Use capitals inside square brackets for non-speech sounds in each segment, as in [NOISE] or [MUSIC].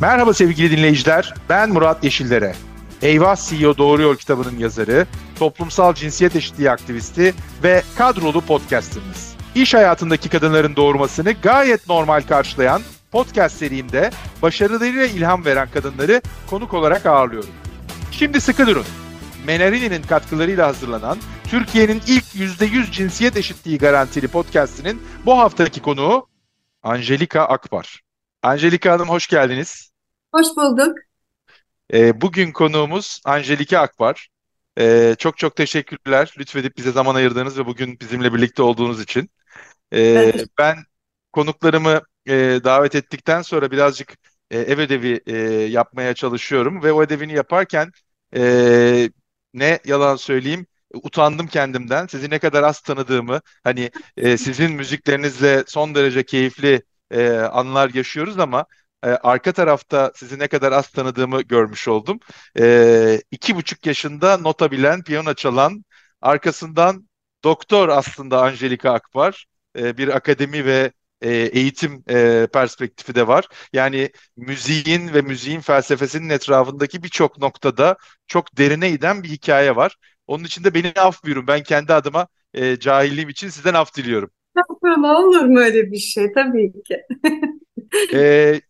Merhaba sevgili dinleyiciler, ben Murat Yeşillere. Eyvah CEO Doğru Yol kitabının yazarı, toplumsal cinsiyet eşitliği aktivisti ve kadrolu podcastimiz. İş hayatındaki kadınların doğurmasını gayet normal karşılayan podcast serimde başarılarıyla ilham veren kadınları konuk olarak ağırlıyorum. Şimdi sıkı durun. Menarini'nin katkılarıyla hazırlanan Türkiye'nin ilk %100 cinsiyet eşitliği garantili podcastinin bu haftaki konuğu Angelika Akbar. Angelika Hanım hoş geldiniz. Hoş bulduk. E, bugün konuğumuz Angelika Akbar. E, çok çok teşekkürler lütfedip bize zaman ayırdığınız ve bugün bizimle birlikte olduğunuz için. E, ben konuklarımı e, davet ettikten sonra birazcık e, ev ödevi e, yapmaya çalışıyorum ve o ödevini yaparken e, ne yalan söyleyeyim utandım kendimden. Sizi ne kadar az tanıdığımı, hani e, sizin müziklerinizle son derece keyifli e, anlar yaşıyoruz ama e, arka tarafta sizi ne kadar az tanıdığımı görmüş oldum. E, iki buçuk yaşında nota bilen, piyano çalan, arkasından doktor aslında Angelika Akbar. E, bir akademi ve e, eğitim e, perspektifi de var. Yani müziğin ve müziğin felsefesinin etrafındaki birçok noktada çok derine iden bir hikaye var. Onun için de beni af buyurun. Ben kendi adıma e, cahilliğim için sizden af diliyorum. Olur mu öyle bir şey? Tabii ki. e,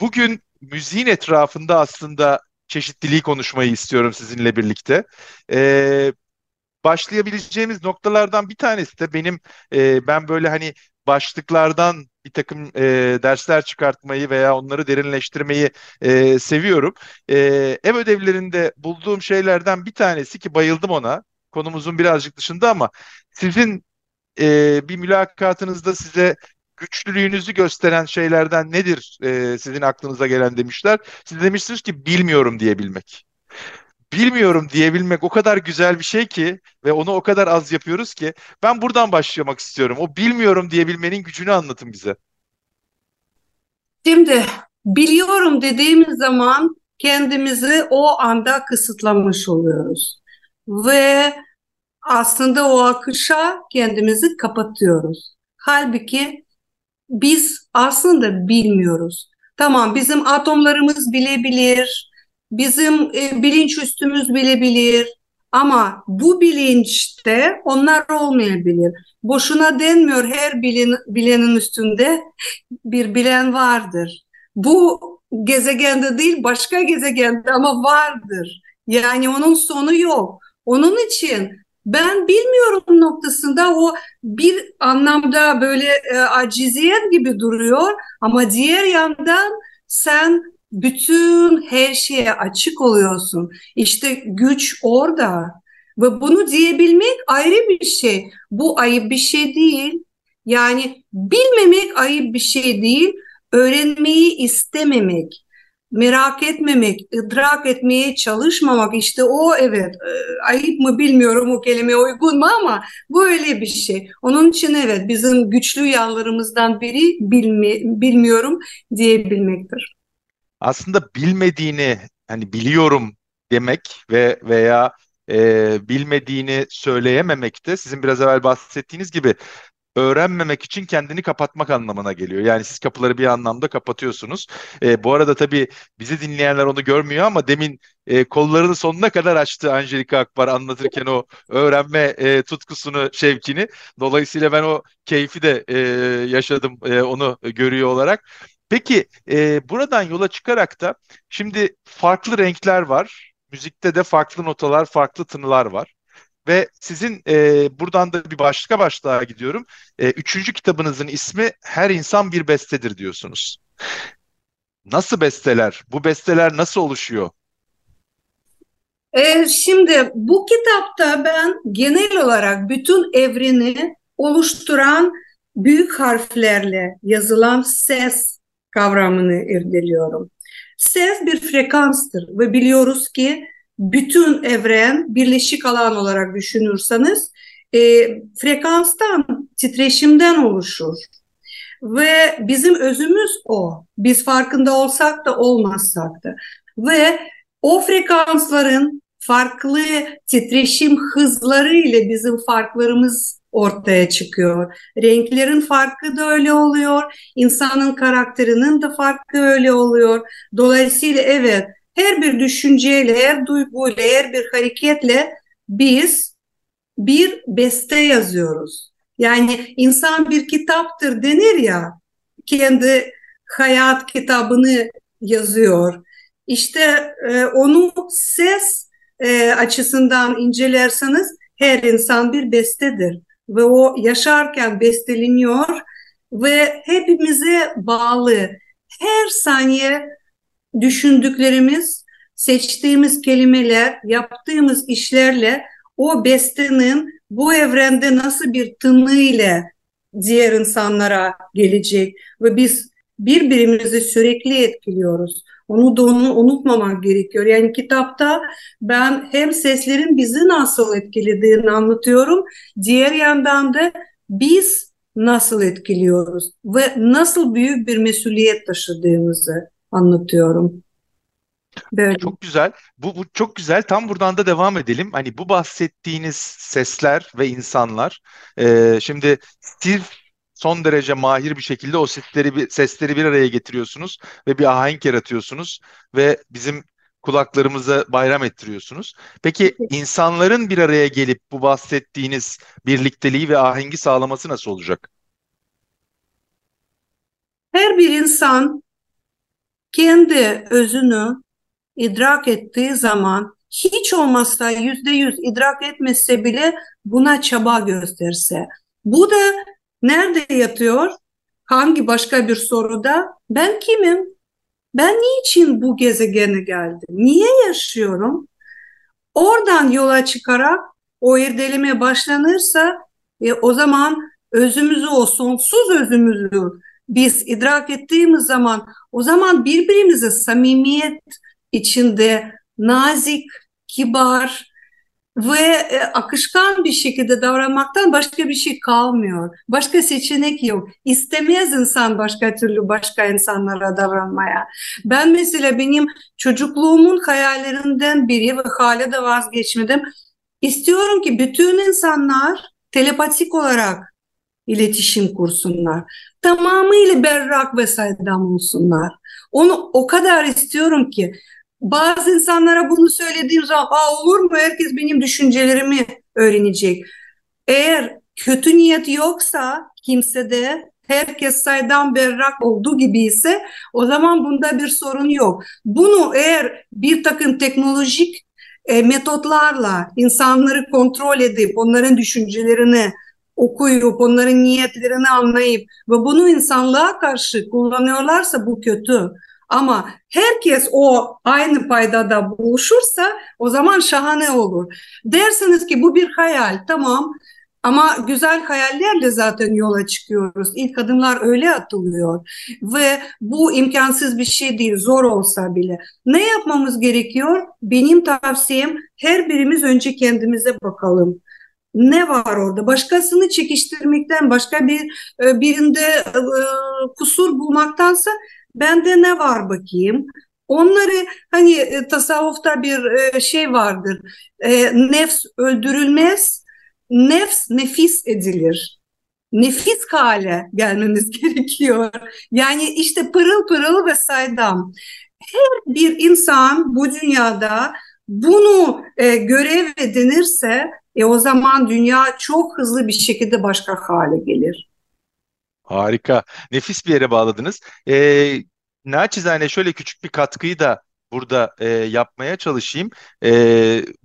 bugün müziğin etrafında aslında çeşitliliği konuşmayı istiyorum sizinle birlikte. E, başlayabileceğimiz noktalardan bir tanesi de benim e, ben böyle hani başlıklardan bir takım e, dersler çıkartmayı veya onları derinleştirmeyi e, seviyorum. E, ev ödevlerinde bulduğum şeylerden bir tanesi ki bayıldım ona. Konumuzun birazcık dışında ama sizin e, bir mülakatınızda size güçlülüğünüzü gösteren şeylerden nedir e, sizin aklınıza gelen demişler. Siz demişsiniz ki bilmiyorum diyebilmek. Bilmiyorum diyebilmek o kadar güzel bir şey ki ve onu o kadar az yapıyoruz ki ben buradan başlamak istiyorum. O bilmiyorum diyebilmenin gücünü anlatın bize. Şimdi biliyorum dediğimiz zaman kendimizi o anda kısıtlamış oluyoruz. Ve aslında o akışa kendimizi kapatıyoruz. Halbuki biz aslında bilmiyoruz. Tamam bizim atomlarımız bilebilir, bizim e, bilinç üstümüz bilebilir ama bu bilinçte onlar olmayabilir. Boşuna denmiyor her bilen, bilenin üstünde bir bilen vardır. Bu gezegende değil başka gezegende ama vardır. Yani onun sonu yok. Onun için ben bilmiyorum noktasında o bir anlamda böyle e, aciziyet gibi duruyor ama diğer yandan sen bütün her şeye açık oluyorsun. İşte güç orada ve bunu diyebilmek ayrı bir şey. Bu ayıp bir şey değil. Yani bilmemek ayıp bir şey değil. Öğrenmeyi istememek merak etmemek, idrak etmeye çalışmamak işte o evet e, ayıp mı bilmiyorum o kelime uygun mu ama bu öyle bir şey. Onun için evet bizim güçlü yanlarımızdan biri bilmi, bilmiyorum diyebilmektir. Aslında bilmediğini hani biliyorum demek ve veya e, bilmediğini söyleyememek de sizin biraz evvel bahsettiğiniz gibi öğrenmemek için kendini kapatmak anlamına geliyor. Yani siz kapıları bir anlamda kapatıyorsunuz. E, bu arada tabii bizi dinleyenler onu görmüyor ama demin e, kollarını sonuna kadar açtı Angelika Akbar anlatırken o öğrenme e, tutkusunu, şevkini. Dolayısıyla ben o keyfi de e, yaşadım e, onu görüyor olarak. Peki e, buradan yola çıkarak da şimdi farklı renkler var. Müzikte de farklı notalar, farklı tınılar var. Ve sizin e, buradan da bir başka başlığa gidiyorum. E, üçüncü kitabınızın ismi Her İnsan Bir Bestedir diyorsunuz. Nasıl besteler? Bu besteler nasıl oluşuyor? E, şimdi bu kitapta ben genel olarak bütün evreni oluşturan büyük harflerle yazılan ses kavramını irdeliyorum. Ses bir frekanstır ve biliyoruz ki bütün evren birleşik alan olarak düşünürseniz e, frekanstan, titreşimden oluşur. Ve bizim özümüz o. Biz farkında olsak da olmazsak da. Ve o frekansların farklı titreşim hızları ile bizim farklarımız ortaya çıkıyor. Renklerin farkı da öyle oluyor. İnsanın karakterinin de farkı öyle oluyor. Dolayısıyla evet her bir düşünceyle, her duyguyla, her bir hareketle biz bir beste yazıyoruz. Yani insan bir kitaptır denir ya, kendi hayat kitabını yazıyor. İşte e, onu ses e, açısından incelerseniz her insan bir bestedir ve o yaşarken besteleniyor ve hepimize bağlı. Her saniye düşündüklerimiz, seçtiğimiz kelimeler, yaptığımız işlerle o bestenin bu evrende nasıl bir tınıyla diğer insanlara gelecek ve biz birbirimizi sürekli etkiliyoruz. Onu da onu unutmamak gerekiyor. Yani kitapta ben hem seslerin bizi nasıl etkilediğini anlatıyorum. Diğer yandan da biz nasıl etkiliyoruz ve nasıl büyük bir mesuliyet taşıdığımızı anlatıyorum. Böyle. Çok güzel. Bu, bu çok güzel. Tam buradan da devam edelim. Hani bu bahsettiğiniz sesler ve insanlar. E, şimdi siz son derece mahir bir şekilde o sesleri bir, sesleri bir araya getiriyorsunuz ve bir ahenk yaratıyorsunuz ve bizim kulaklarımıza bayram ettiriyorsunuz. Peki insanların bir araya gelip bu bahsettiğiniz birlikteliği ve ahengi sağlaması nasıl olacak? Her bir insan kendi özünü idrak ettiği zaman hiç olmazsa yüzde yüz idrak etmese bile buna çaba gösterse. Bu da nerede yatıyor? Hangi başka bir soruda? Ben kimim? Ben niçin bu gezegene geldim? Niye yaşıyorum? Oradan yola çıkarak o irdeleme başlanırsa e, o zaman özümüzü, o sonsuz özümüzü biz idrak ettiğimiz zaman o zaman birbirimize samimiyet içinde nazik, kibar ve e, akışkan bir şekilde davranmaktan başka bir şey kalmıyor. Başka seçenek yok. İstemez insan başka türlü başka insanlara davranmaya. Ben mesela benim çocukluğumun hayallerinden biri ve hala da vazgeçmedim. İstiyorum ki bütün insanlar telepatik olarak iletişim kursunlar. Tamamıyla berrak ve saydam olsunlar. Onu o kadar istiyorum ki bazı insanlara bunu söylediğim zaman Aa, olur mu herkes benim düşüncelerimi öğrenecek. Eğer kötü niyet yoksa kimsede herkes saydan berrak olduğu gibi ise o zaman bunda bir sorun yok. Bunu eğer bir takım teknolojik e, metotlarla insanları kontrol edip onların düşüncelerini okuyup onların niyetlerini anlayıp ve bunu insanlığa karşı kullanıyorlarsa bu kötü. Ama herkes o aynı paydada buluşursa o zaman şahane olur. Dersiniz ki bu bir hayal tamam ama güzel hayallerle zaten yola çıkıyoruz. İlk adımlar öyle atılıyor ve bu imkansız bir şey değil zor olsa bile. Ne yapmamız gerekiyor? Benim tavsiyem her birimiz önce kendimize bakalım ne var orada? Başkasını çekiştirmekten, başka bir e, birinde e, kusur bulmaktansa Bende ne var bakayım? Onları hani e, tasavvufta bir şey vardır. Nefs öldürülmez, nefs nefis edilir. Nefis hale gelmemiz [LAUGHS] gerekiyor. Yani işte pırıl pırıl ve saydam. Her bir insan bu dünyada bunu e, görev edinirse e, o zaman dünya çok hızlı bir şekilde başka hale gelir. Harika. Nefis bir yere bağladınız. E, naçizane şöyle küçük bir katkıyı da burada e, yapmaya çalışayım. E,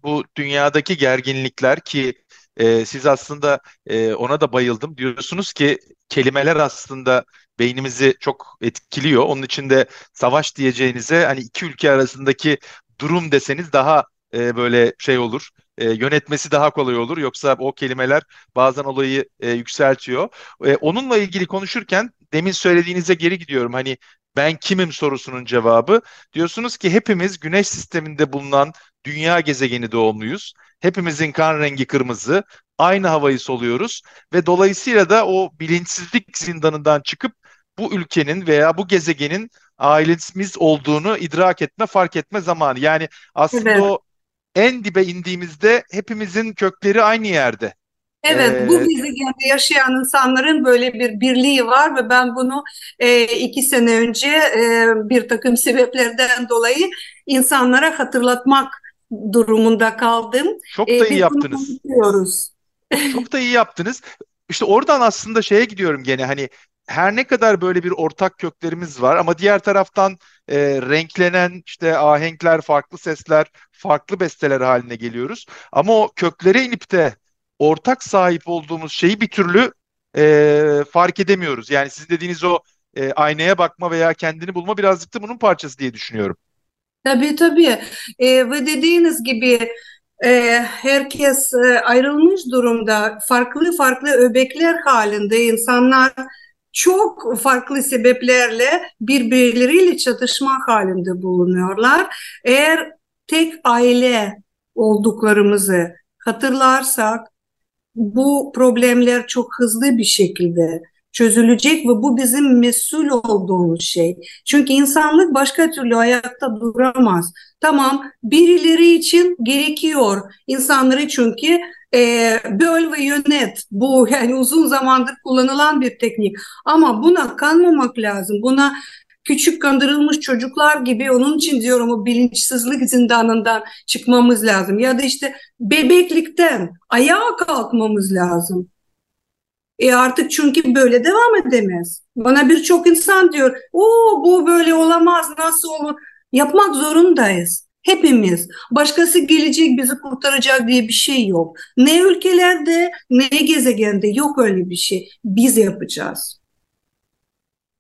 bu dünyadaki gerginlikler ki e, siz aslında e, ona da bayıldım. Diyorsunuz ki kelimeler aslında beynimizi çok etkiliyor. Onun için de savaş diyeceğinize hani iki ülke arasındaki durum deseniz daha e, böyle şey olur e, yönetmesi daha kolay olur. Yoksa o kelimeler bazen olayı e, yükseltiyor. E, onunla ilgili konuşurken demin söylediğinize geri gidiyorum. Hani ben kimim sorusunun cevabı. Diyorsunuz ki hepimiz güneş sisteminde bulunan dünya gezegeni doğumluyuz. Hepimizin kan rengi kırmızı. Aynı havayı soluyoruz ve dolayısıyla da o bilinçsizlik zindanından çıkıp bu ülkenin veya bu gezegenin ailemiz olduğunu idrak etme, fark etme zamanı. Yani aslında evet. o en dibe indiğimizde hepimizin kökleri aynı yerde. Evet, bu Ee, gezegende yaşayan insanların böyle bir birliği var ve ben bunu e, iki sene önce e, bir takım sebeplerden dolayı insanlara hatırlatmak durumunda kaldım. çok da E, iyi biz bunu yaptınız. Çok da iyi yaptınız. İşte oradan aslında şeye gidiyorum gene hani her ne kadar böyle bir ortak köklerimiz var ama diğer taraftan e, renklenen işte ahenkler, farklı sesler, farklı besteler haline geliyoruz. Ama o köklere inip de ortak sahip olduğumuz şeyi bir türlü e, fark edemiyoruz. Yani sizin dediğiniz o e, aynaya bakma veya kendini bulma birazcık da bunun parçası diye düşünüyorum. Tabii tabii. E, ve dediğiniz gibi e, herkes e, ayrılmış durumda. Farklı farklı öbekler halinde insanlar çok farklı sebeplerle birbirleriyle çatışma halinde bulunuyorlar. Eğer tek aile olduklarımızı hatırlarsak bu problemler çok hızlı bir şekilde çözülecek ve bu bizim mesul olduğumuz şey. Çünkü insanlık başka türlü ayakta duramaz. Tamam, birileri için gerekiyor. İnsanları çünkü e, böl ve yönet. Bu yani uzun zamandır kullanılan bir teknik. Ama buna kanmamak lazım. Buna küçük kandırılmış çocuklar gibi onun için diyorum o bilinçsizlik zindanından çıkmamız lazım. Ya da işte bebeklikten ayağa kalkmamız lazım. E artık çünkü böyle devam edemez. Bana birçok insan diyor, o bu böyle olamaz, nasıl olur? Yapmak zorundayız. Hepimiz. Başkası gelecek bizi kurtaracak diye bir şey yok. Ne ülkelerde ne gezegende yok öyle bir şey. Biz yapacağız.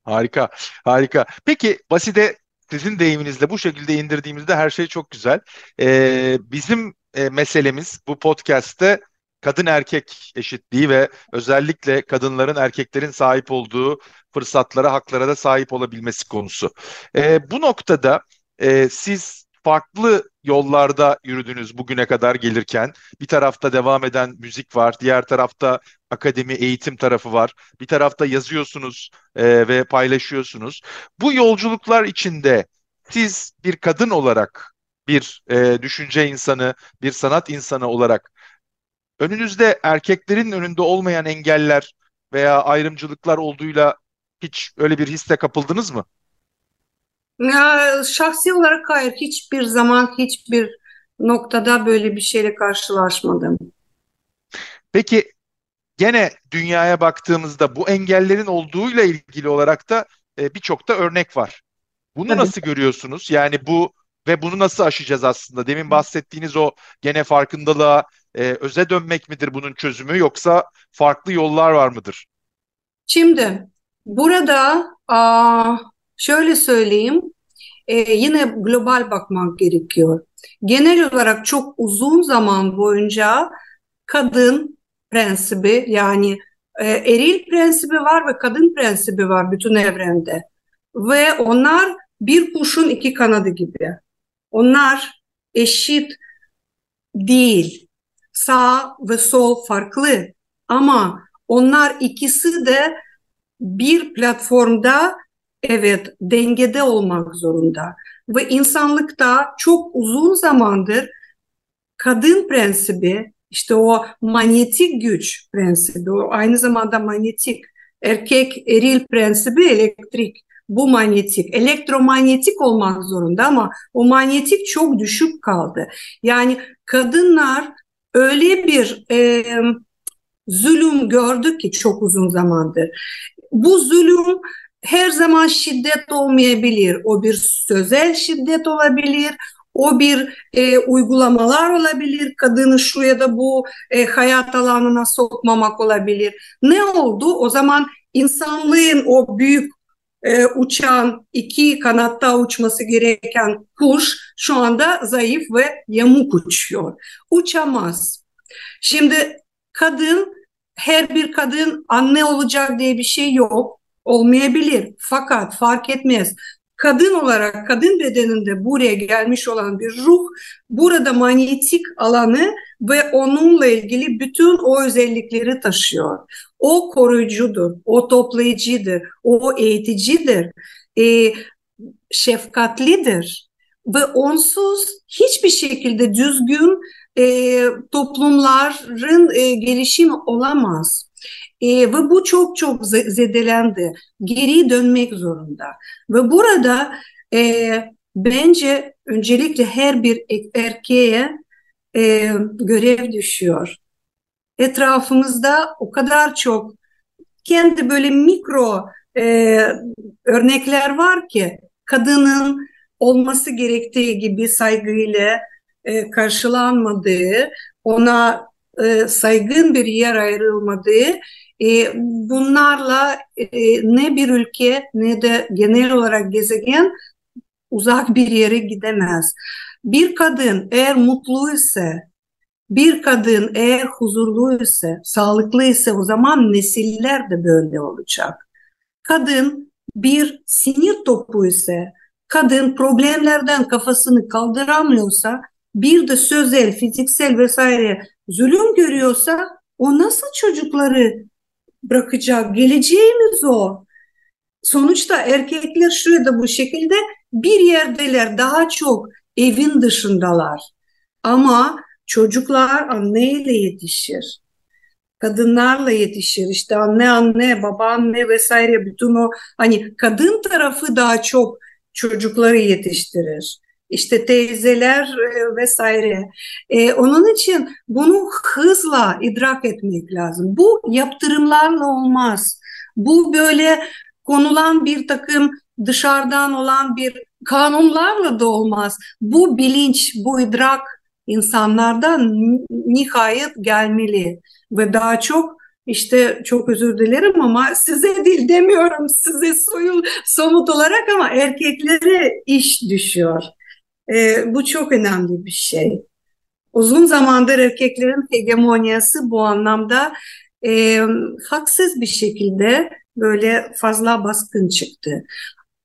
Harika, harika. Peki Baside sizin deyiminizle bu şekilde indirdiğimizde her şey çok güzel. Ee, bizim e, meselemiz bu podcast'te kadın erkek eşitliği ve özellikle kadınların erkeklerin sahip olduğu fırsatlara, haklara da sahip olabilmesi konusu. Ee, bu noktada e, siz farklı yollarda yürüdünüz bugüne kadar gelirken. Bir tarafta devam eden müzik var, diğer tarafta akademi, eğitim tarafı var. Bir tarafta yazıyorsunuz e, ve paylaşıyorsunuz. Bu yolculuklar içinde siz bir kadın olarak, bir e, düşünce insanı, bir sanat insanı olarak önünüzde erkeklerin önünde olmayan engeller veya ayrımcılıklar olduğuyla hiç öyle bir hisse kapıldınız mı? Ya, şahsi olarak hayır, hiçbir zaman hiçbir noktada böyle bir şeyle karşılaşmadım. Peki gene dünyaya baktığımızda bu engellerin olduğuyla ilgili olarak da e, birçok da örnek var. Bunu Tabii. nasıl görüyorsunuz? Yani bu ve bunu nasıl aşacağız aslında? Demin bahsettiğiniz o gene farkındalığa, e, öze dönmek midir bunun çözümü yoksa farklı yollar var mıdır? Şimdi burada aa, şöyle söyleyeyim, e, yine global bakmak gerekiyor. Genel olarak çok uzun zaman boyunca kadın prensibi yani e, eril prensibi var ve kadın prensibi var bütün evrende. Ve onlar bir kuşun iki kanadı gibi. Onlar eşit değil. Sağ ve sol farklı ama onlar ikisi de bir platformda evet dengede olmak zorunda. Ve insanlıkta çok uzun zamandır kadın prensibi işte o manyetik güç prensibi o aynı zamanda manyetik erkek eril prensibi elektrik bu manyetik elektromanyetik olmak zorunda ama o manyetik çok düşük kaldı. Yani kadınlar öyle bir e, zulüm gördük ki çok uzun zamandır. Bu zulüm her zaman şiddet olmayabilir. O bir sözel şiddet olabilir. O bir e, uygulamalar olabilir. Kadını şu ya da bu e, hayat alanına sokmamak olabilir. Ne oldu? O zaman insanlığın o büyük e, uçan iki kanatta uçması gereken kuş şu anda zayıf ve yamuk uçuyor. Uçamaz. Şimdi kadın her bir kadın anne olacak diye bir şey yok. Olmayabilir. Fakat fark etmez. Kadın olarak kadın bedeninde buraya gelmiş olan bir ruh burada manyetik alanı ve onunla ilgili bütün o özellikleri taşıyor. O koruyucudur, o toplayıcıdır, o eğiticidir, e, şefkatlidir ve onsuz hiçbir şekilde düzgün e, toplumların e, gelişimi olamaz. E, ve bu çok çok zedelendi. Geri dönmek zorunda. Ve burada e, bence öncelikle her bir erkeğe e, görev düşüyor. Etrafımızda o kadar çok kendi böyle mikro e, örnekler var ki kadının olması gerektiği gibi saygıyla e, karşılanmadığı, ona e, saygın bir yer ayrılmadığı, e, bunlarla e, ne bir ülke ne de genel olarak gezegen uzak bir yere gidemez. Bir kadın eğer mutluysa, bir kadın eğer huzurluysa, sağlıklıysa o zaman nesiller de böyle olacak. Kadın bir sinir topu ise, kadın problemlerden kafasını kaldıramıyorsa, bir de sözel, fiziksel vesaire zulüm görüyorsa o nasıl çocukları bırakacak? Geleceğimiz o. Sonuçta erkekler şurada bu şekilde bir yerdeler daha çok evin dışındalar. Ama çocuklar anneyle yetişir. Kadınlarla yetişir. İşte anne anne, baba anne vesaire bütün o hani kadın tarafı daha çok çocukları yetiştirir. İşte teyzeler e, vesaire. E, onun için bunu hızla idrak etmek lazım. Bu yaptırımlarla olmaz. Bu böyle konulan bir takım dışarıdan olan bir kanunlarla da olmaz. Bu bilinç, bu idrak insanlardan nihayet gelmeli ve daha çok işte çok özür dilerim ama size değil demiyorum size soyul somut olarak ama erkeklere iş düşüyor. Ee, bu çok önemli bir şey. Uzun zamandır erkeklerin hegemonyası bu anlamda e, haksız bir şekilde böyle fazla baskın çıktı.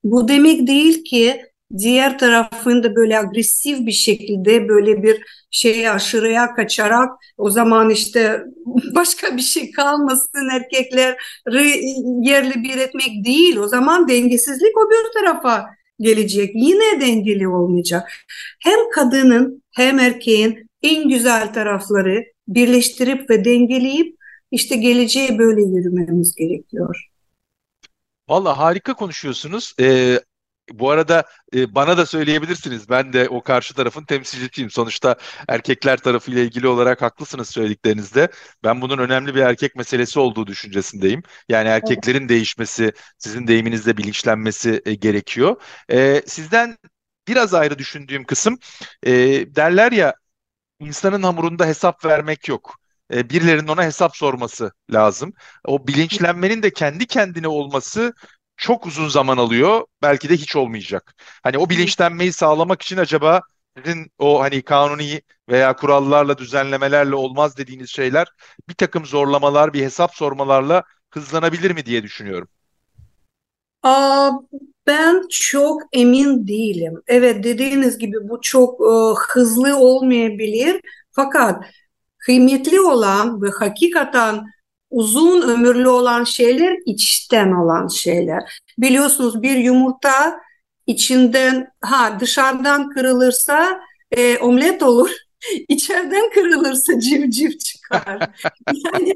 Bu demek değil ki diğer tarafında böyle agresif bir şekilde böyle bir şeye aşırıya kaçarak o zaman işte [LAUGHS] başka bir şey kalmasın erkekleri yerli bir etmek değil. O zaman dengesizlik o bir tarafa gelecek. Yine dengeli olmayacak. Hem kadının hem erkeğin en güzel tarafları birleştirip ve dengeleyip işte geleceğe böyle yürümemiz gerekiyor. Valla harika konuşuyorsunuz. Ee, bu arada e, bana da söyleyebilirsiniz. Ben de o karşı tarafın temsilcisiyim. Sonuçta erkekler tarafıyla ilgili olarak haklısınız söylediklerinizde. Ben bunun önemli bir erkek meselesi olduğu düşüncesindeyim. Yani erkeklerin değişmesi, sizin deyiminizde bilinçlenmesi e, gerekiyor. E, sizden biraz ayrı düşündüğüm kısım e, derler ya insanın hamurunda hesap vermek yok e, birilerinin ona hesap sorması lazım. O bilinçlenmenin de kendi kendine olması çok uzun zaman alıyor. Belki de hiç olmayacak. Hani o bilinçlenmeyi sağlamak için acaba sizin o hani kanuni veya kurallarla, düzenlemelerle olmaz dediğiniz şeyler bir takım zorlamalar, bir hesap sormalarla hızlanabilir mi diye düşünüyorum. Aa, ben çok emin değilim. Evet dediğiniz gibi bu çok e, hızlı olmayabilir. Fakat kıymetli olan ve hakikaten uzun ömürlü olan şeyler içten olan şeyler. Biliyorsunuz bir yumurta içinden ha dışarıdan kırılırsa e, omlet olur. [LAUGHS] İçeriden kırılırsa civciv [LAUGHS] çıkar. yani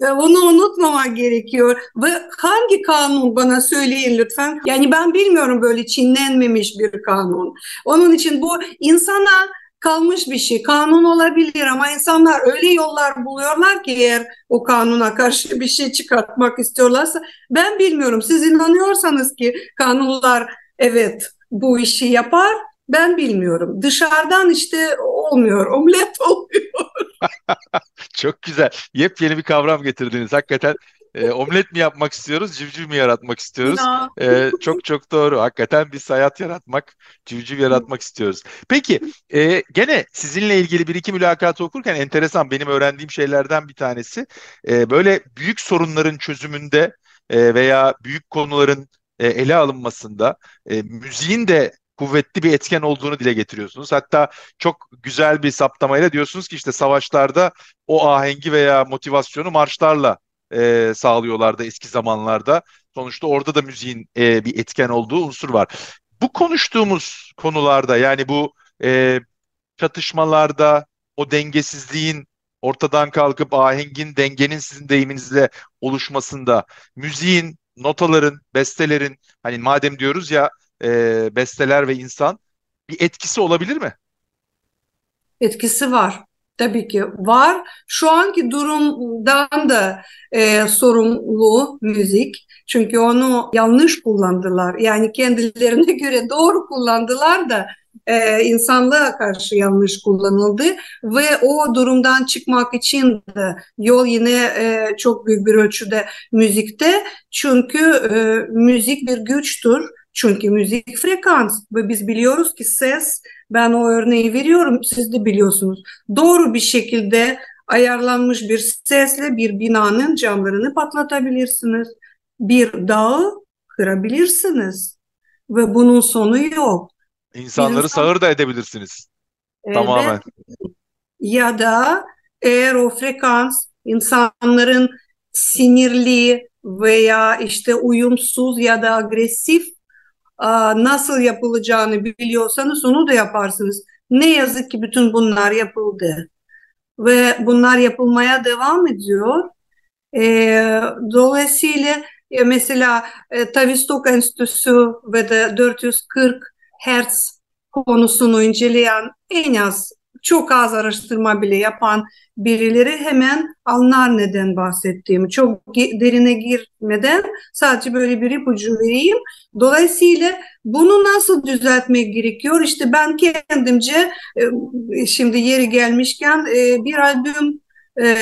e, onu unutmamak gerekiyor. Ve hangi kanun bana söyleyin lütfen. Yani ben bilmiyorum böyle çinlenmemiş bir kanun. Onun için bu insana kalmış bir şey. Kanun olabilir ama insanlar öyle yollar buluyorlar ki eğer o kanuna karşı bir şey çıkartmak istiyorlarsa ben bilmiyorum. Siz inanıyorsanız ki kanunlar evet bu işi yapar ben bilmiyorum. Dışarıdan işte olmuyor. Omlet [LAUGHS] oluyor. [LAUGHS] Çok güzel. Yepyeni bir kavram getirdiniz. Hakikaten e, omlet mi yapmak istiyoruz, civciv mi yaratmak istiyoruz? E, çok çok doğru. Hakikaten biz hayat yaratmak, civciv yaratmak istiyoruz. Peki, e, gene sizinle ilgili bir iki mülakatı okurken enteresan benim öğrendiğim şeylerden bir tanesi. E, böyle büyük sorunların çözümünde e, veya büyük konuların e, ele alınmasında e, müziğin de kuvvetli bir etken olduğunu dile getiriyorsunuz. Hatta çok güzel bir saptamayla diyorsunuz ki işte savaşlarda o ahengi veya motivasyonu marşlarla e, sağlıyorlardı eski zamanlarda. Sonuçta orada da müziğin e, bir etken olduğu unsur var. Bu konuştuğumuz konularda yani bu e, çatışmalarda, o dengesizliğin ortadan kalkıp ahengin, dengenin sizin deyiminizle oluşmasında, müziğin, notaların, bestelerin hani madem diyoruz ya e, besteler ve insan bir etkisi olabilir mi? Etkisi var. Tabii ki var. Şu anki durumdan da e, sorumlu müzik. Çünkü onu yanlış kullandılar. Yani kendilerine [LAUGHS] göre doğru kullandılar da e, insanlığa karşı yanlış kullanıldı ve o durumdan çıkmak için de yol yine e, çok büyük bir ölçüde müzikte çünkü e, müzik bir güçtür çünkü müzik frekans ve biz biliyoruz ki ses ben o örneği veriyorum siz de biliyorsunuz doğru bir şekilde ayarlanmış bir sesle bir binanın camlarını patlatabilirsiniz bir dağı kırabilirsiniz ve bunun sonu yok. İnsanları İnsan, sağır da edebilirsiniz. evet, Tamamen. ya da eğer o frekans insanların sinirli veya işte uyumsuz ya da agresif nasıl yapılacağını biliyorsanız onu da yaparsınız. Ne yazık ki bütün bunlar yapıldı ve bunlar yapılmaya devam ediyor. E, dolayısıyla e, mesela e, Tavistock Enstitüsü ve de 440 Hertz konusunu inceleyen en az çok az araştırma bile yapan birileri hemen anlar neden bahsettiğimi. Çok derine girmeden sadece böyle bir ipucu vereyim. Dolayısıyla bunu nasıl düzeltmek gerekiyor? İşte ben kendimce e, şimdi yeri gelmişken e, bir albüm e,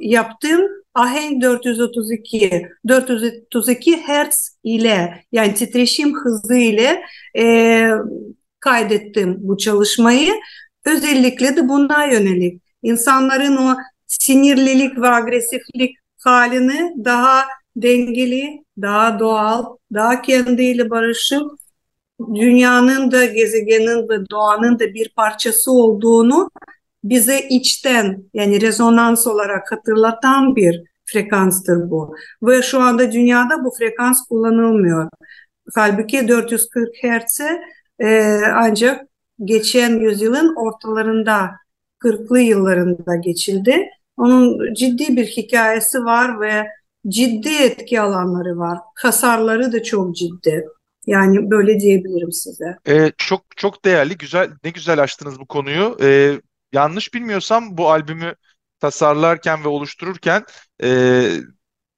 yaptım. Ahenk 432 432 Hz ile yani titreşim hızı ile e, kaydettim bu çalışmayı. Özellikle de buna yönelik insanların o sinirlilik ve agresiflik halini daha dengeli, daha doğal, daha kendiyle barışık, dünyanın da gezegenin ve doğanın da bir parçası olduğunu bize içten yani rezonans olarak hatırlatan bir frekanstır bu. Ve şu anda dünyada bu frekans kullanılmıyor. Halbuki 440 Hz'e e, ancak geçen yüzyılın ortalarında 40'lı yıllarında geçildi. Onun ciddi bir hikayesi var ve ciddi etki alanları var. Kasarları da çok ciddi. Yani böyle diyebilirim size. Ee, çok çok değerli, güzel, ne güzel açtınız bu konuyu. Ee, yanlış bilmiyorsam bu albümü tasarlarken ve oluştururken e,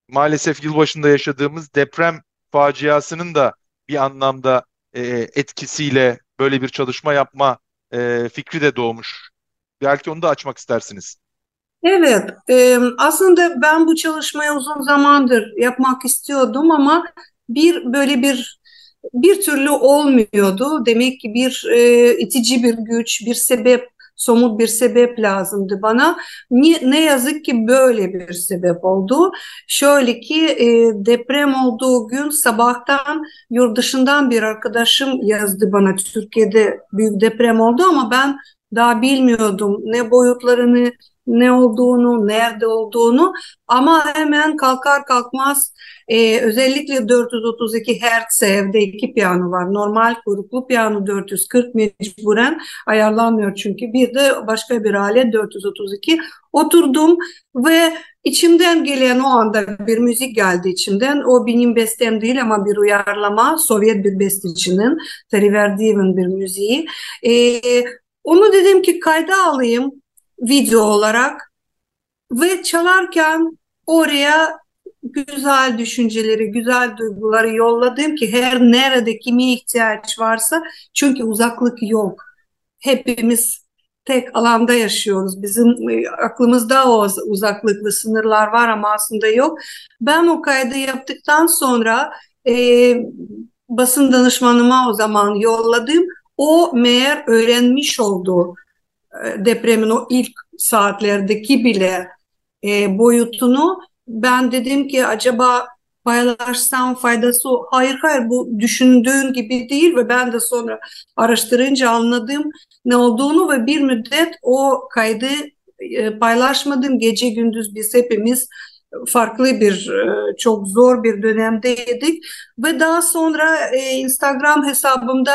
maalesef yılbaşında yaşadığımız deprem faciasının da bir anlamda e, etkisiyle böyle bir çalışma yapma e, fikri de doğmuş. Belki onu da açmak istersiniz. Evet, e, aslında ben bu çalışmayı uzun zamandır yapmak istiyordum ama bir böyle bir bir türlü olmuyordu. Demek ki bir e, itici bir güç, bir sebep somut bir sebep lazımdı bana. Ne, ne yazık ki böyle bir sebep oldu. Şöyle ki e, deprem olduğu gün sabahtan yurt dışından bir arkadaşım yazdı bana Türkiye'de büyük deprem oldu ama ben daha bilmiyordum ne boyutlarını ne olduğunu, nerede olduğunu ama hemen kalkar kalkmaz e, özellikle 432 Hz evde iki piyano var. Normal kuyruklu piyano 440 mecburen ayarlanmıyor çünkü. Bir de başka bir alet 432. Oturdum ve içimden gelen o anda bir müzik geldi içimden. O benim bestem değil ama bir uyarlama. Sovyet bir bestecinin Teriverdiev'in bir müziği. E, onu dedim ki kayda alayım video olarak ve çalarken oraya güzel düşünceleri, güzel duyguları yolladım ki her nerede kime ihtiyaç varsa çünkü uzaklık yok. Hepimiz tek alanda yaşıyoruz. Bizim e, aklımızda o uzaklık ve sınırlar var ama aslında yok. Ben o kaydı yaptıktan sonra e, basın danışmanıma o zaman yolladım. O meğer öğrenmiş oldu e, depremin o ilk saatlerdeki bile e, boyutunu ben dedim ki acaba paylaşsam faydası hayır hayır bu düşündüğün gibi değil ve ben de sonra araştırınca anladım ne olduğunu ve bir müddet o kaydı e, paylaşmadım. Gece gündüz biz hepimiz farklı bir e, çok zor bir dönemdeydik ve daha sonra e, Instagram hesabımda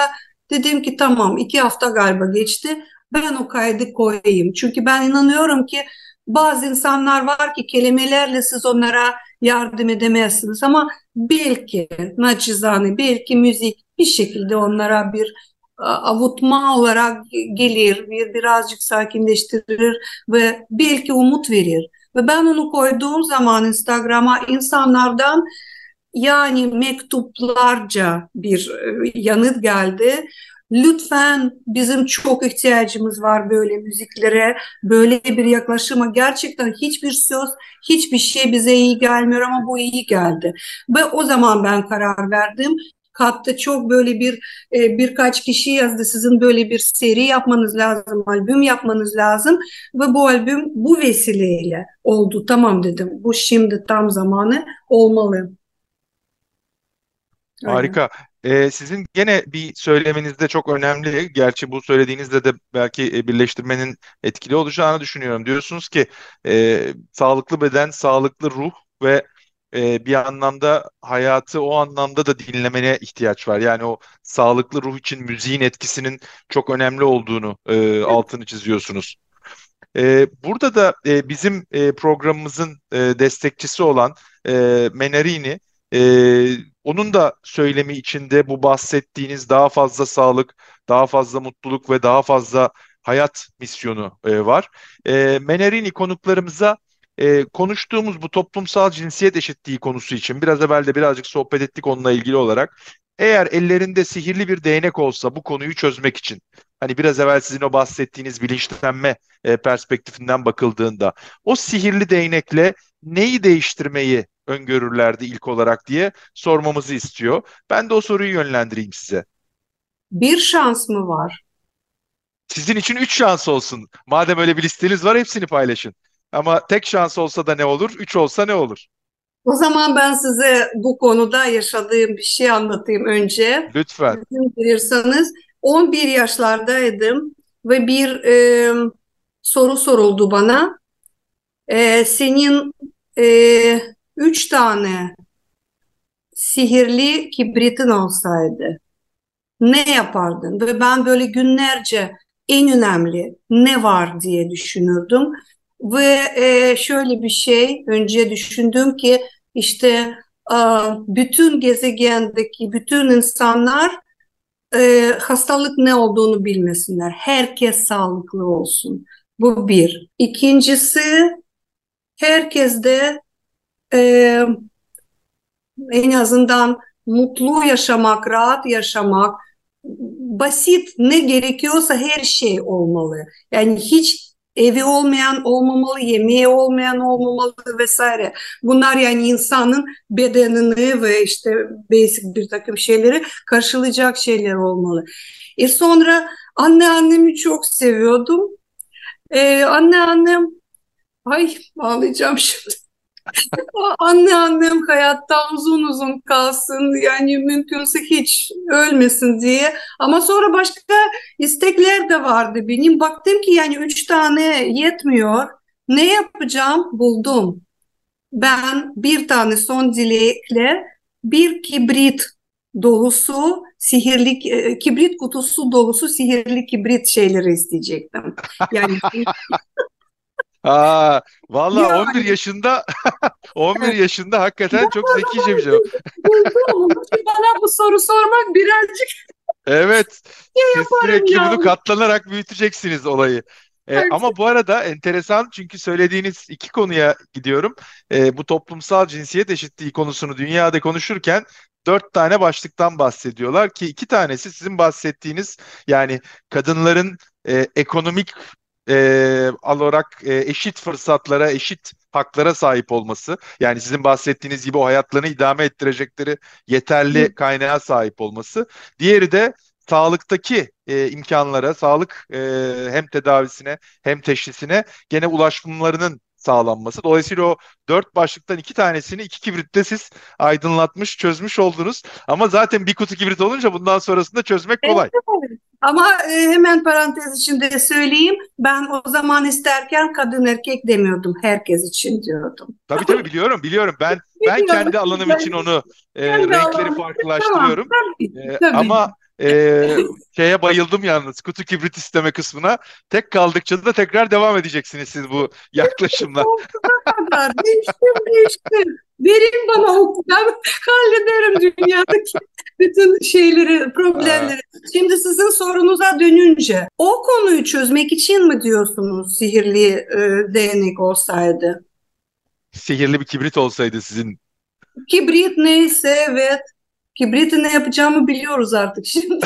dedim ki tamam iki hafta galiba geçti ben o kaydı koyayım. Çünkü ben inanıyorum ki bazı insanlar var ki kelimelerle siz onlara yardım edemezsiniz ama belki naçizane belki müzik bir şekilde onlara bir avutma olarak gelir, bir birazcık sakinleştirir ve belki umut verir. Ve ben onu koyduğum zaman Instagram'a insanlardan yani mektuplarca bir e, yanıt geldi. Lütfen bizim çok ihtiyacımız var böyle müziklere, böyle bir yaklaşıma. Gerçekten hiçbir söz, hiçbir şey bize iyi gelmiyor ama bu iyi geldi. Ve o zaman ben karar verdim. Katta çok böyle bir e, birkaç kişi yazdı. Sizin böyle bir seri yapmanız lazım, albüm yapmanız lazım. Ve bu albüm bu vesileyle oldu. Tamam dedim. Bu şimdi tam zamanı olmalı. Harika. Ee, sizin gene bir söylemenizde çok önemli. Gerçi bu söylediğinizde de belki e, birleştirmenin etkili olacağını düşünüyorum. Diyorsunuz ki e, sağlıklı beden, sağlıklı ruh ve e, bir anlamda hayatı o anlamda da dinlemene ihtiyaç var. Yani o sağlıklı ruh için müziğin etkisinin çok önemli olduğunu e, altını çiziyorsunuz. E, burada da e, bizim e, programımızın e, destekçisi olan e, Menarini ee, onun da söylemi içinde bu bahsettiğiniz daha fazla sağlık, daha fazla mutluluk ve daha fazla hayat misyonu e, var. E, Menerini konuklarımıza e, konuştuğumuz bu toplumsal cinsiyet eşitliği konusu için biraz evvel de birazcık sohbet ettik onunla ilgili olarak. Eğer ellerinde sihirli bir değnek olsa bu konuyu çözmek için, hani biraz evvel sizin o bahsettiğiniz bilinçlenme e, perspektifinden bakıldığında, o sihirli değnekle neyi değiştirmeyi öngörürlerdi ilk olarak diye sormamızı istiyor. Ben de o soruyu yönlendireyim size. Bir şans mı var? Sizin için üç şans olsun. Madem öyle bir listeniz var hepsini paylaşın. Ama tek şans olsa da ne olur? Üç olsa ne olur? O zaman ben size bu konuda yaşadığım bir şey anlatayım önce. Lütfen. Bilirseniz 11 yaşlardaydım ve bir e, soru soruldu bana. E, senin e, üç tane sihirli kibritin olsaydı ne yapardın? Ve ben böyle günlerce en önemli ne var diye düşünürdüm. Ve e, şöyle bir şey önce düşündüm ki işte bütün gezegendeki bütün insanlar e, hastalık ne olduğunu bilmesinler. Herkes sağlıklı olsun. Bu bir. İkincisi herkes de e, en azından mutlu yaşamak, rahat yaşamak, basit ne gerekiyorsa her şey olmalı. Yani hiç evi olmayan olmamalı, yemeği olmayan olmamalı vesaire. Bunlar yani insanın bedenini ve işte basic bir takım şeyleri karşılayacak şeyler olmalı. E sonra anne annemi çok seviyordum. Ee, anne annem ay ağlayacağım şimdi. Anne annem hayatta uzun uzun kalsın yani mümkünse hiç ölmesin diye. Ama sonra başka istekler de vardı benim. Baktım ki yani üç tane yetmiyor. Ne yapacağım? Buldum. Ben bir tane son dilekle bir kibrit dolusu sihirli e, kibrit kutusu dolusu sihirli kibrit şeyleri isteyecektim. Yani [LAUGHS] Aa, vallahi ya. 11 yaşında [LAUGHS] 11 yaşında hakikaten çok zekice bir cevap. Bana bu soru sormak birazcık [LAUGHS] Evet. Siz sürekli ya. bunu katlanarak büyüteceksiniz olayı. Ee, ama bu arada enteresan çünkü söylediğiniz iki konuya gidiyorum. Ee, bu toplumsal cinsiyet eşitliği konusunu dünyada konuşurken dört tane başlıktan bahsediyorlar ki iki tanesi sizin bahsettiğiniz yani kadınların e, ekonomik e, olarak e, eşit fırsatlara, eşit haklara sahip olması. Yani sizin bahsettiğiniz gibi o hayatlarını idame ettirecekleri yeterli kaynağa sahip olması. Diğeri de sağlıktaki e, imkanlara, sağlık e, hem tedavisine hem teşhisine gene ulaşımlarının sağlanması. Dolayısıyla o dört başlıktan iki tanesini iki kibritte siz aydınlatmış, çözmüş oldunuz. Ama zaten bir kutu kibrit olunca bundan sonrasında çözmek kolay. Evet, ama e, hemen parantez içinde söyleyeyim. Ben o zaman isterken kadın erkek demiyordum. Herkes için diyordum. Tabii tabii biliyorum biliyorum. Ben [LAUGHS] ben kendi alanım için onu e, renkleri farklılaştırıyorum. Tamam, tabii, e, tabii. Ama Ee, şeye bayıldım yalnız. Kutu kibrit isteme kısmına. Tek kaldıkça da tekrar devam edeceksiniz siz bu yaklaşımla. kadar [LAUGHS] değiştim değiştim. Verin bana oku. Ben [LAUGHS] hallederim dünyadaki bütün şeyleri, problemleri. Şimdi sizin sorunuza dönünce o konuyu çözmek için mi diyorsunuz sihirli e, değnek olsaydı? Sihirli bir kibrit olsaydı sizin. Kibrit neyse evet. Kibritin ne yapacağımı biliyoruz artık şimdi. [LAUGHS]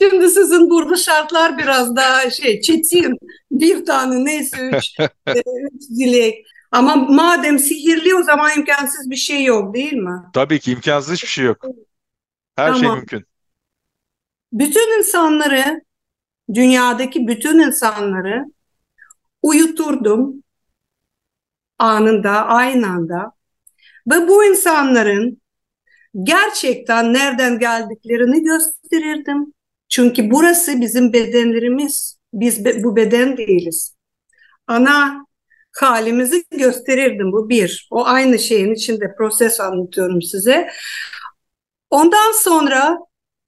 Şimdi sizin burada şartlar biraz daha şey çetin. Bir tane neyse üç, e, üç dilek. Ama madem sihirli o zaman imkansız bir şey yok değil mi? Tabii ki imkansız hiçbir şey yok. Her şey Tamam. mümkün. Bütün insanları, dünyadaki bütün insanları uyuturdum anında, aynı anda. Ve bu insanların gerçekten nereden geldiklerini gösterirdim. Çünkü burası bizim bedenlerimiz. Biz be- bu beden değiliz. Ana halimizi gösterirdim bu bir. O aynı şeyin içinde proses anlatıyorum size. Ondan sonra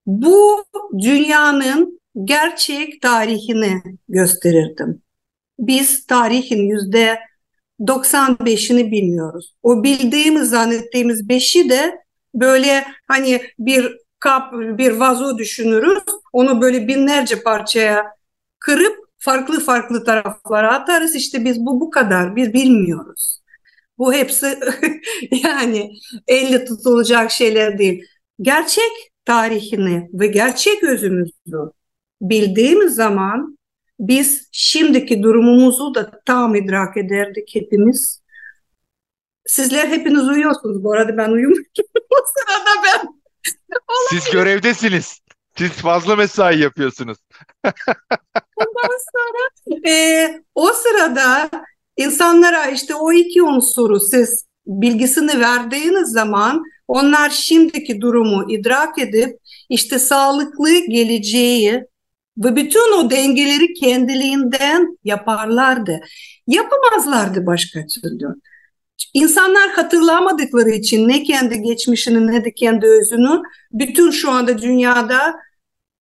bu dünyanın gerçek tarihini gösterirdim. Biz tarihin yüzde 95'ini bilmiyoruz. O bildiğimiz, zannettiğimiz beşi de böyle hani bir kap, bir vazo düşünürüz. Onu böyle binlerce parçaya kırıp farklı farklı taraflara atarız. İşte biz bu bu kadar. Biz bilmiyoruz. Bu hepsi [LAUGHS] yani elle tutulacak şeyler değil. Gerçek tarihini ve gerçek özümüzü bildiğimiz zaman biz şimdiki durumumuzu da tam idrak ederdik hepimiz. Sizler hepiniz uyuyorsunuz. Bu arada ben uyumuyorum. [LAUGHS] o sırada ben Siz görevdesiniz. Siz fazla mesai yapıyorsunuz. [LAUGHS] ondan sonra e, o sırada insanlara işte o iki unsuru siz bilgisini verdiğiniz zaman onlar şimdiki durumu idrak edip işte sağlıklı geleceği ve bütün o dengeleri kendiliğinden yaparlardı. Yapamazlardı başka türlü. İnsanlar hatırlamadıkları için ne kendi geçmişini ne de kendi özünü bütün şu anda dünyada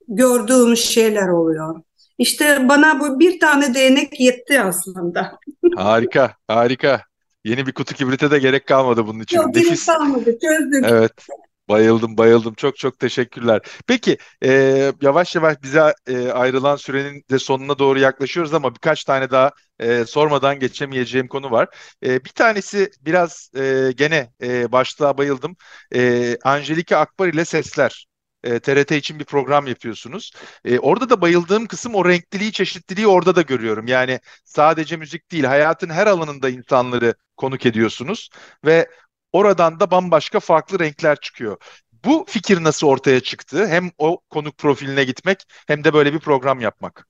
gördüğümüz şeyler oluyor. İşte bana bu bir tane değnek yetti aslında. [LAUGHS] Harika, harika. Yeni bir kutu kibrite de gerek kalmadı bunun için. Yok gerek kalmadı çözdük. Evet. Bayıldım, bayıldım. Çok çok teşekkürler. Peki, e, yavaş yavaş bize e, ayrılan sürenin de sonuna doğru yaklaşıyoruz ama birkaç tane daha e, sormadan geçemeyeceğim konu var. E, bir tanesi biraz e, gene e, başlığa bayıldım. E, Angelika Akbar ile Sesler. E, TRT için bir program yapıyorsunuz. E, orada da bayıldığım kısım o renkliliği, çeşitliliği orada da görüyorum. Yani sadece müzik değil, hayatın her alanında insanları konuk ediyorsunuz ve oradan da bambaşka farklı renkler çıkıyor. Bu fikir nasıl ortaya çıktı? Hem o konuk profiline gitmek hem de böyle bir program yapmak.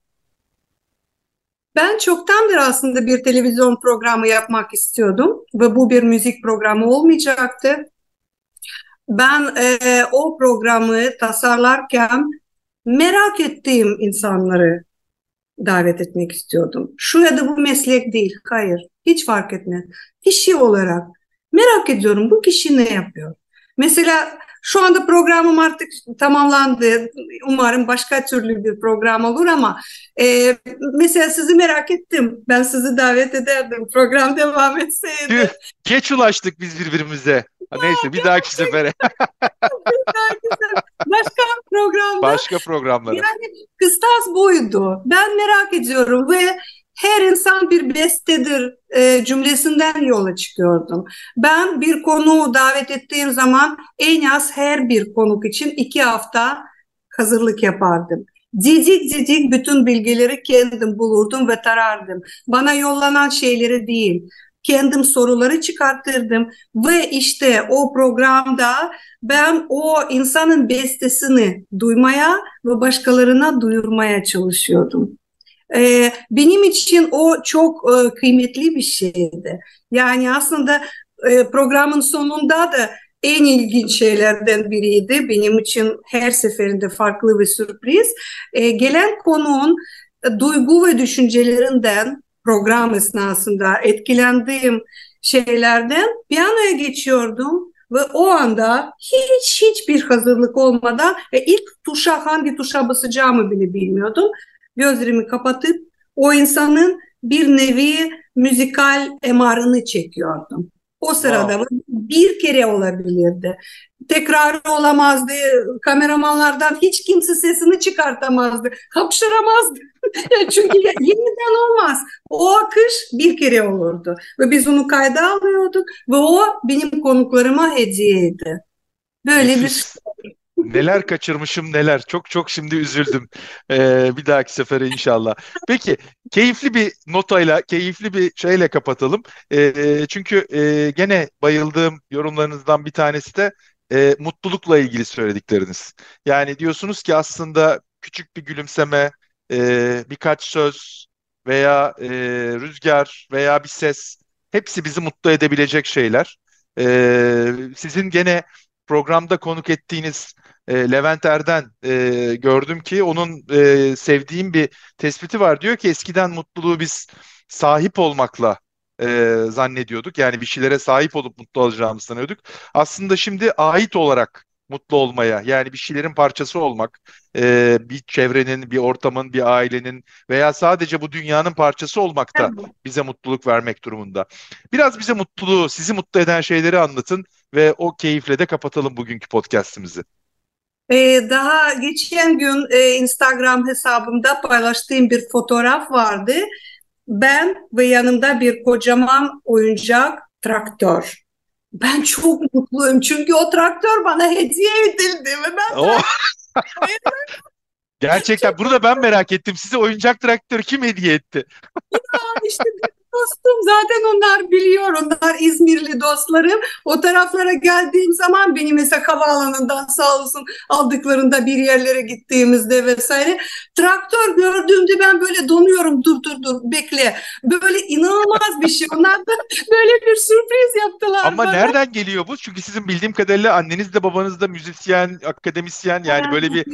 Ben çoktandır aslında bir televizyon programı yapmak istiyordum ve bu bir müzik programı olmayacaktı. Ben e, o programı tasarlarken merak ettiğim insanları davet etmek istiyordum. Şu ya da bu meslek değil, hayır, hiç fark etmez. Kişi olarak merak ediyorum bu kişi ne yapıyor? Mesela şu anda programım artık tamamlandı. Umarım başka türlü bir program olur ama e, mesela sizi merak ettim. Ben sizi davet ederdim. Program [LAUGHS] devam etseydi. Tüh, geç ulaştık biz birbirimize. Ha, Neyse bir dahaki sefere. [LAUGHS] Başka programda Başka programlara. yani kıstas buydu. Ben merak ediyorum ve her insan bir bestedir e, cümlesinden yola çıkıyordum. Ben bir konuğu davet ettiğim zaman en az her bir konuk için iki hafta hazırlık yapardım. Cicik cicik bütün bilgileri kendim bulurdum ve tarardım. Bana yollanan şeyleri değil, kendim soruları çıkartırdım ve işte o programda ben o insanın bestesini duymaya ve başkalarına duyurmaya çalışıyordum. Ee, benim için o çok e, kıymetli bir şeydi. Yani aslında e, programın sonunda da en ilginç şeylerden biriydi. Benim için her seferinde farklı bir sürpriz. E, gelen konuğun e, duygu ve düşüncelerinden program esnasında etkilendiğim şeylerden piyanoya geçiyordum ve o anda hiç hiçbir hazırlık olmadan ve ilk tuşa hangi tuşa basacağımı bile bilmiyordum. Gözlerimi kapatıp o insanın bir nevi müzikal emarını çekiyordum. O sırada wow. bir kere olabilirdi. Tekrar olamazdı. Kameramanlardan hiç kimse sesini çıkartamazdı. Hapşıramazdı. [LAUGHS] Çünkü yeniden olmaz. O akış bir kere olurdu. Ve biz onu kayda alıyorduk ve o benim konuklarıma hediyeydi. Böyle bir Neler kaçırmışım neler. Çok çok şimdi üzüldüm. Ee, bir dahaki sefere inşallah. Peki keyifli bir notayla, keyifli bir şeyle kapatalım. Ee, çünkü e, gene bayıldığım yorumlarınızdan bir tanesi de e, mutlulukla ilgili söyledikleriniz. Yani diyorsunuz ki aslında küçük bir gülümseme, e, birkaç söz veya e, rüzgar veya bir ses hepsi bizi mutlu edebilecek şeyler. E, sizin gene programda konuk ettiğiniz e, Levent Erden e, gördüm ki onun e, sevdiğim bir tespiti var. Diyor ki eskiden mutluluğu biz sahip olmakla e, zannediyorduk. Yani bir şeylere sahip olup mutlu olacağımızı sanıyorduk. Aslında şimdi ait olarak mutlu olmaya yani bir şeylerin parçası olmak, e, bir çevrenin, bir ortamın, bir ailenin veya sadece bu dünyanın parçası olmak da bize mutluluk vermek durumunda. Biraz bize mutluluğu, sizi mutlu eden şeyleri anlatın ve o keyifle de kapatalım bugünkü podcast'imizi. Ee, daha geçen gün e, Instagram hesabımda paylaştığım bir fotoğraf vardı. Ben ve yanımda bir kocaman oyuncak traktör. Ben çok mutluyum çünkü o traktör bana hediye edildi ve ben oh. [LAUGHS] Gerçekten bunu da ben merak ettim. Size oyuncak traktör kim hediye etti? ya işte dostum zaten onlar biliyor. Onlar İzmirli dostlarım. O taraflara geldiğim zaman beni mesela havaalanından sağ olsun aldıklarında bir yerlere gittiğimizde vesaire. Traktör gördüğümde ben böyle donuyorum. Dur dur dur bekle. Böyle inanılmaz bir şey. Onlar da böyle bir sürpriz yaptılar Ama bana. nereden geliyor bu? Çünkü sizin bildiğim kadarıyla anneniz de babanız da müzisyen, akademisyen yani böyle bir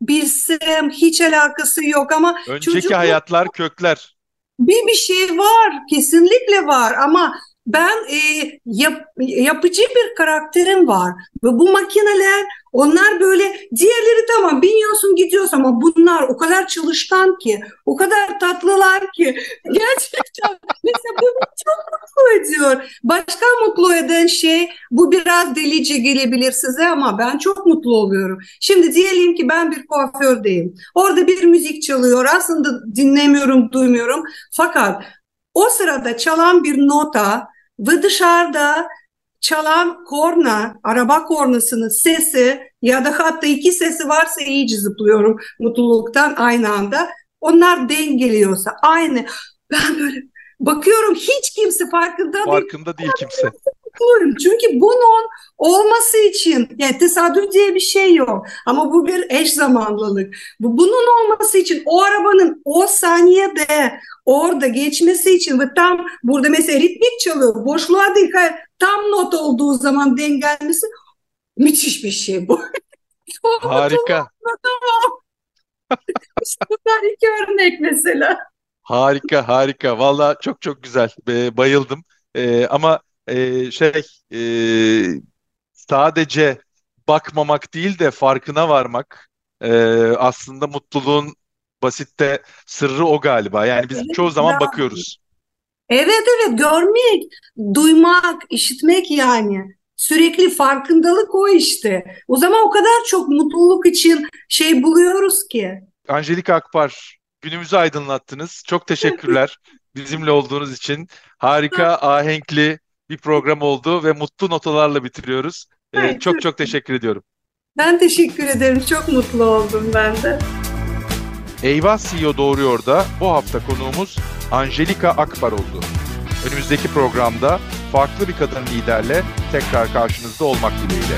bilsem hiç alakası yok ama önceki çocuk... hayatlar kökler bir bir şey var, kesinlikle var ama ben e, yap, yapıcı bir karakterim var ve bu makineler onlar böyle diğerleri tamam biniyorsun gidiyorsun ama bunlar o kadar çalışkan ki o kadar tatlılar ki [LAUGHS] gerçekten mesela bu çok mutlu ediyor. Başka mutlu eden şey bu biraz delice gelebilir size ama ben çok mutlu oluyorum. Şimdi diyelim ki ben bir kuafördeyim. Orada bir müzik çalıyor aslında dinlemiyorum duymuyorum fakat o sırada çalan bir nota ve dışarıda çalan korna, araba kornasının sesi ya da hatta iki sesi varsa iyice zıplıyorum mutluluktan aynı anda. Onlar dengeliyorsa aynı. Ben böyle bakıyorum hiç kimse farkında değil. Farkında değil kimse mutluyum. Çünkü bunun olması için yani tesadüf diye bir şey yok. Ama bu bir eş zamanlılık. Bu, bunun olması için o arabanın o saniyede orada geçmesi için ve tam burada mesela ritmik çalıyor. Boşluğa değil tam not olduğu zaman dengelmesi müthiş bir şey bu. [LAUGHS] Harika. [LAUGHS] işte bunlar iki örnek mesela. Harika, harika. Valla çok çok güzel. Bayıldım. Ee, ama e, şey e, sadece bakmamak değil de farkına varmak e, aslında mutluluğun basitte sırrı o galiba. Yani biz evet, çoğu zaman bravo. bakıyoruz. Evet evet görmek, duymak, işitmek yani. Sürekli farkındalık o işte. O zaman o kadar çok mutluluk için şey buluyoruz ki. Angelika Akpar günümüzü aydınlattınız. Çok teşekkürler [LAUGHS] bizimle olduğunuz için. Harika, ahenkli, bir program oldu ve mutlu notalarla bitiriyoruz. Ee, çok çok teşekkür ediyorum. Ben teşekkür ederim. Çok mutlu oldum ben de. Eyvah CEO Doğruyor da bu hafta konuğumuz Angelika Akbar oldu. Önümüzdeki programda farklı bir kadın liderle tekrar karşınızda olmak dileğiyle.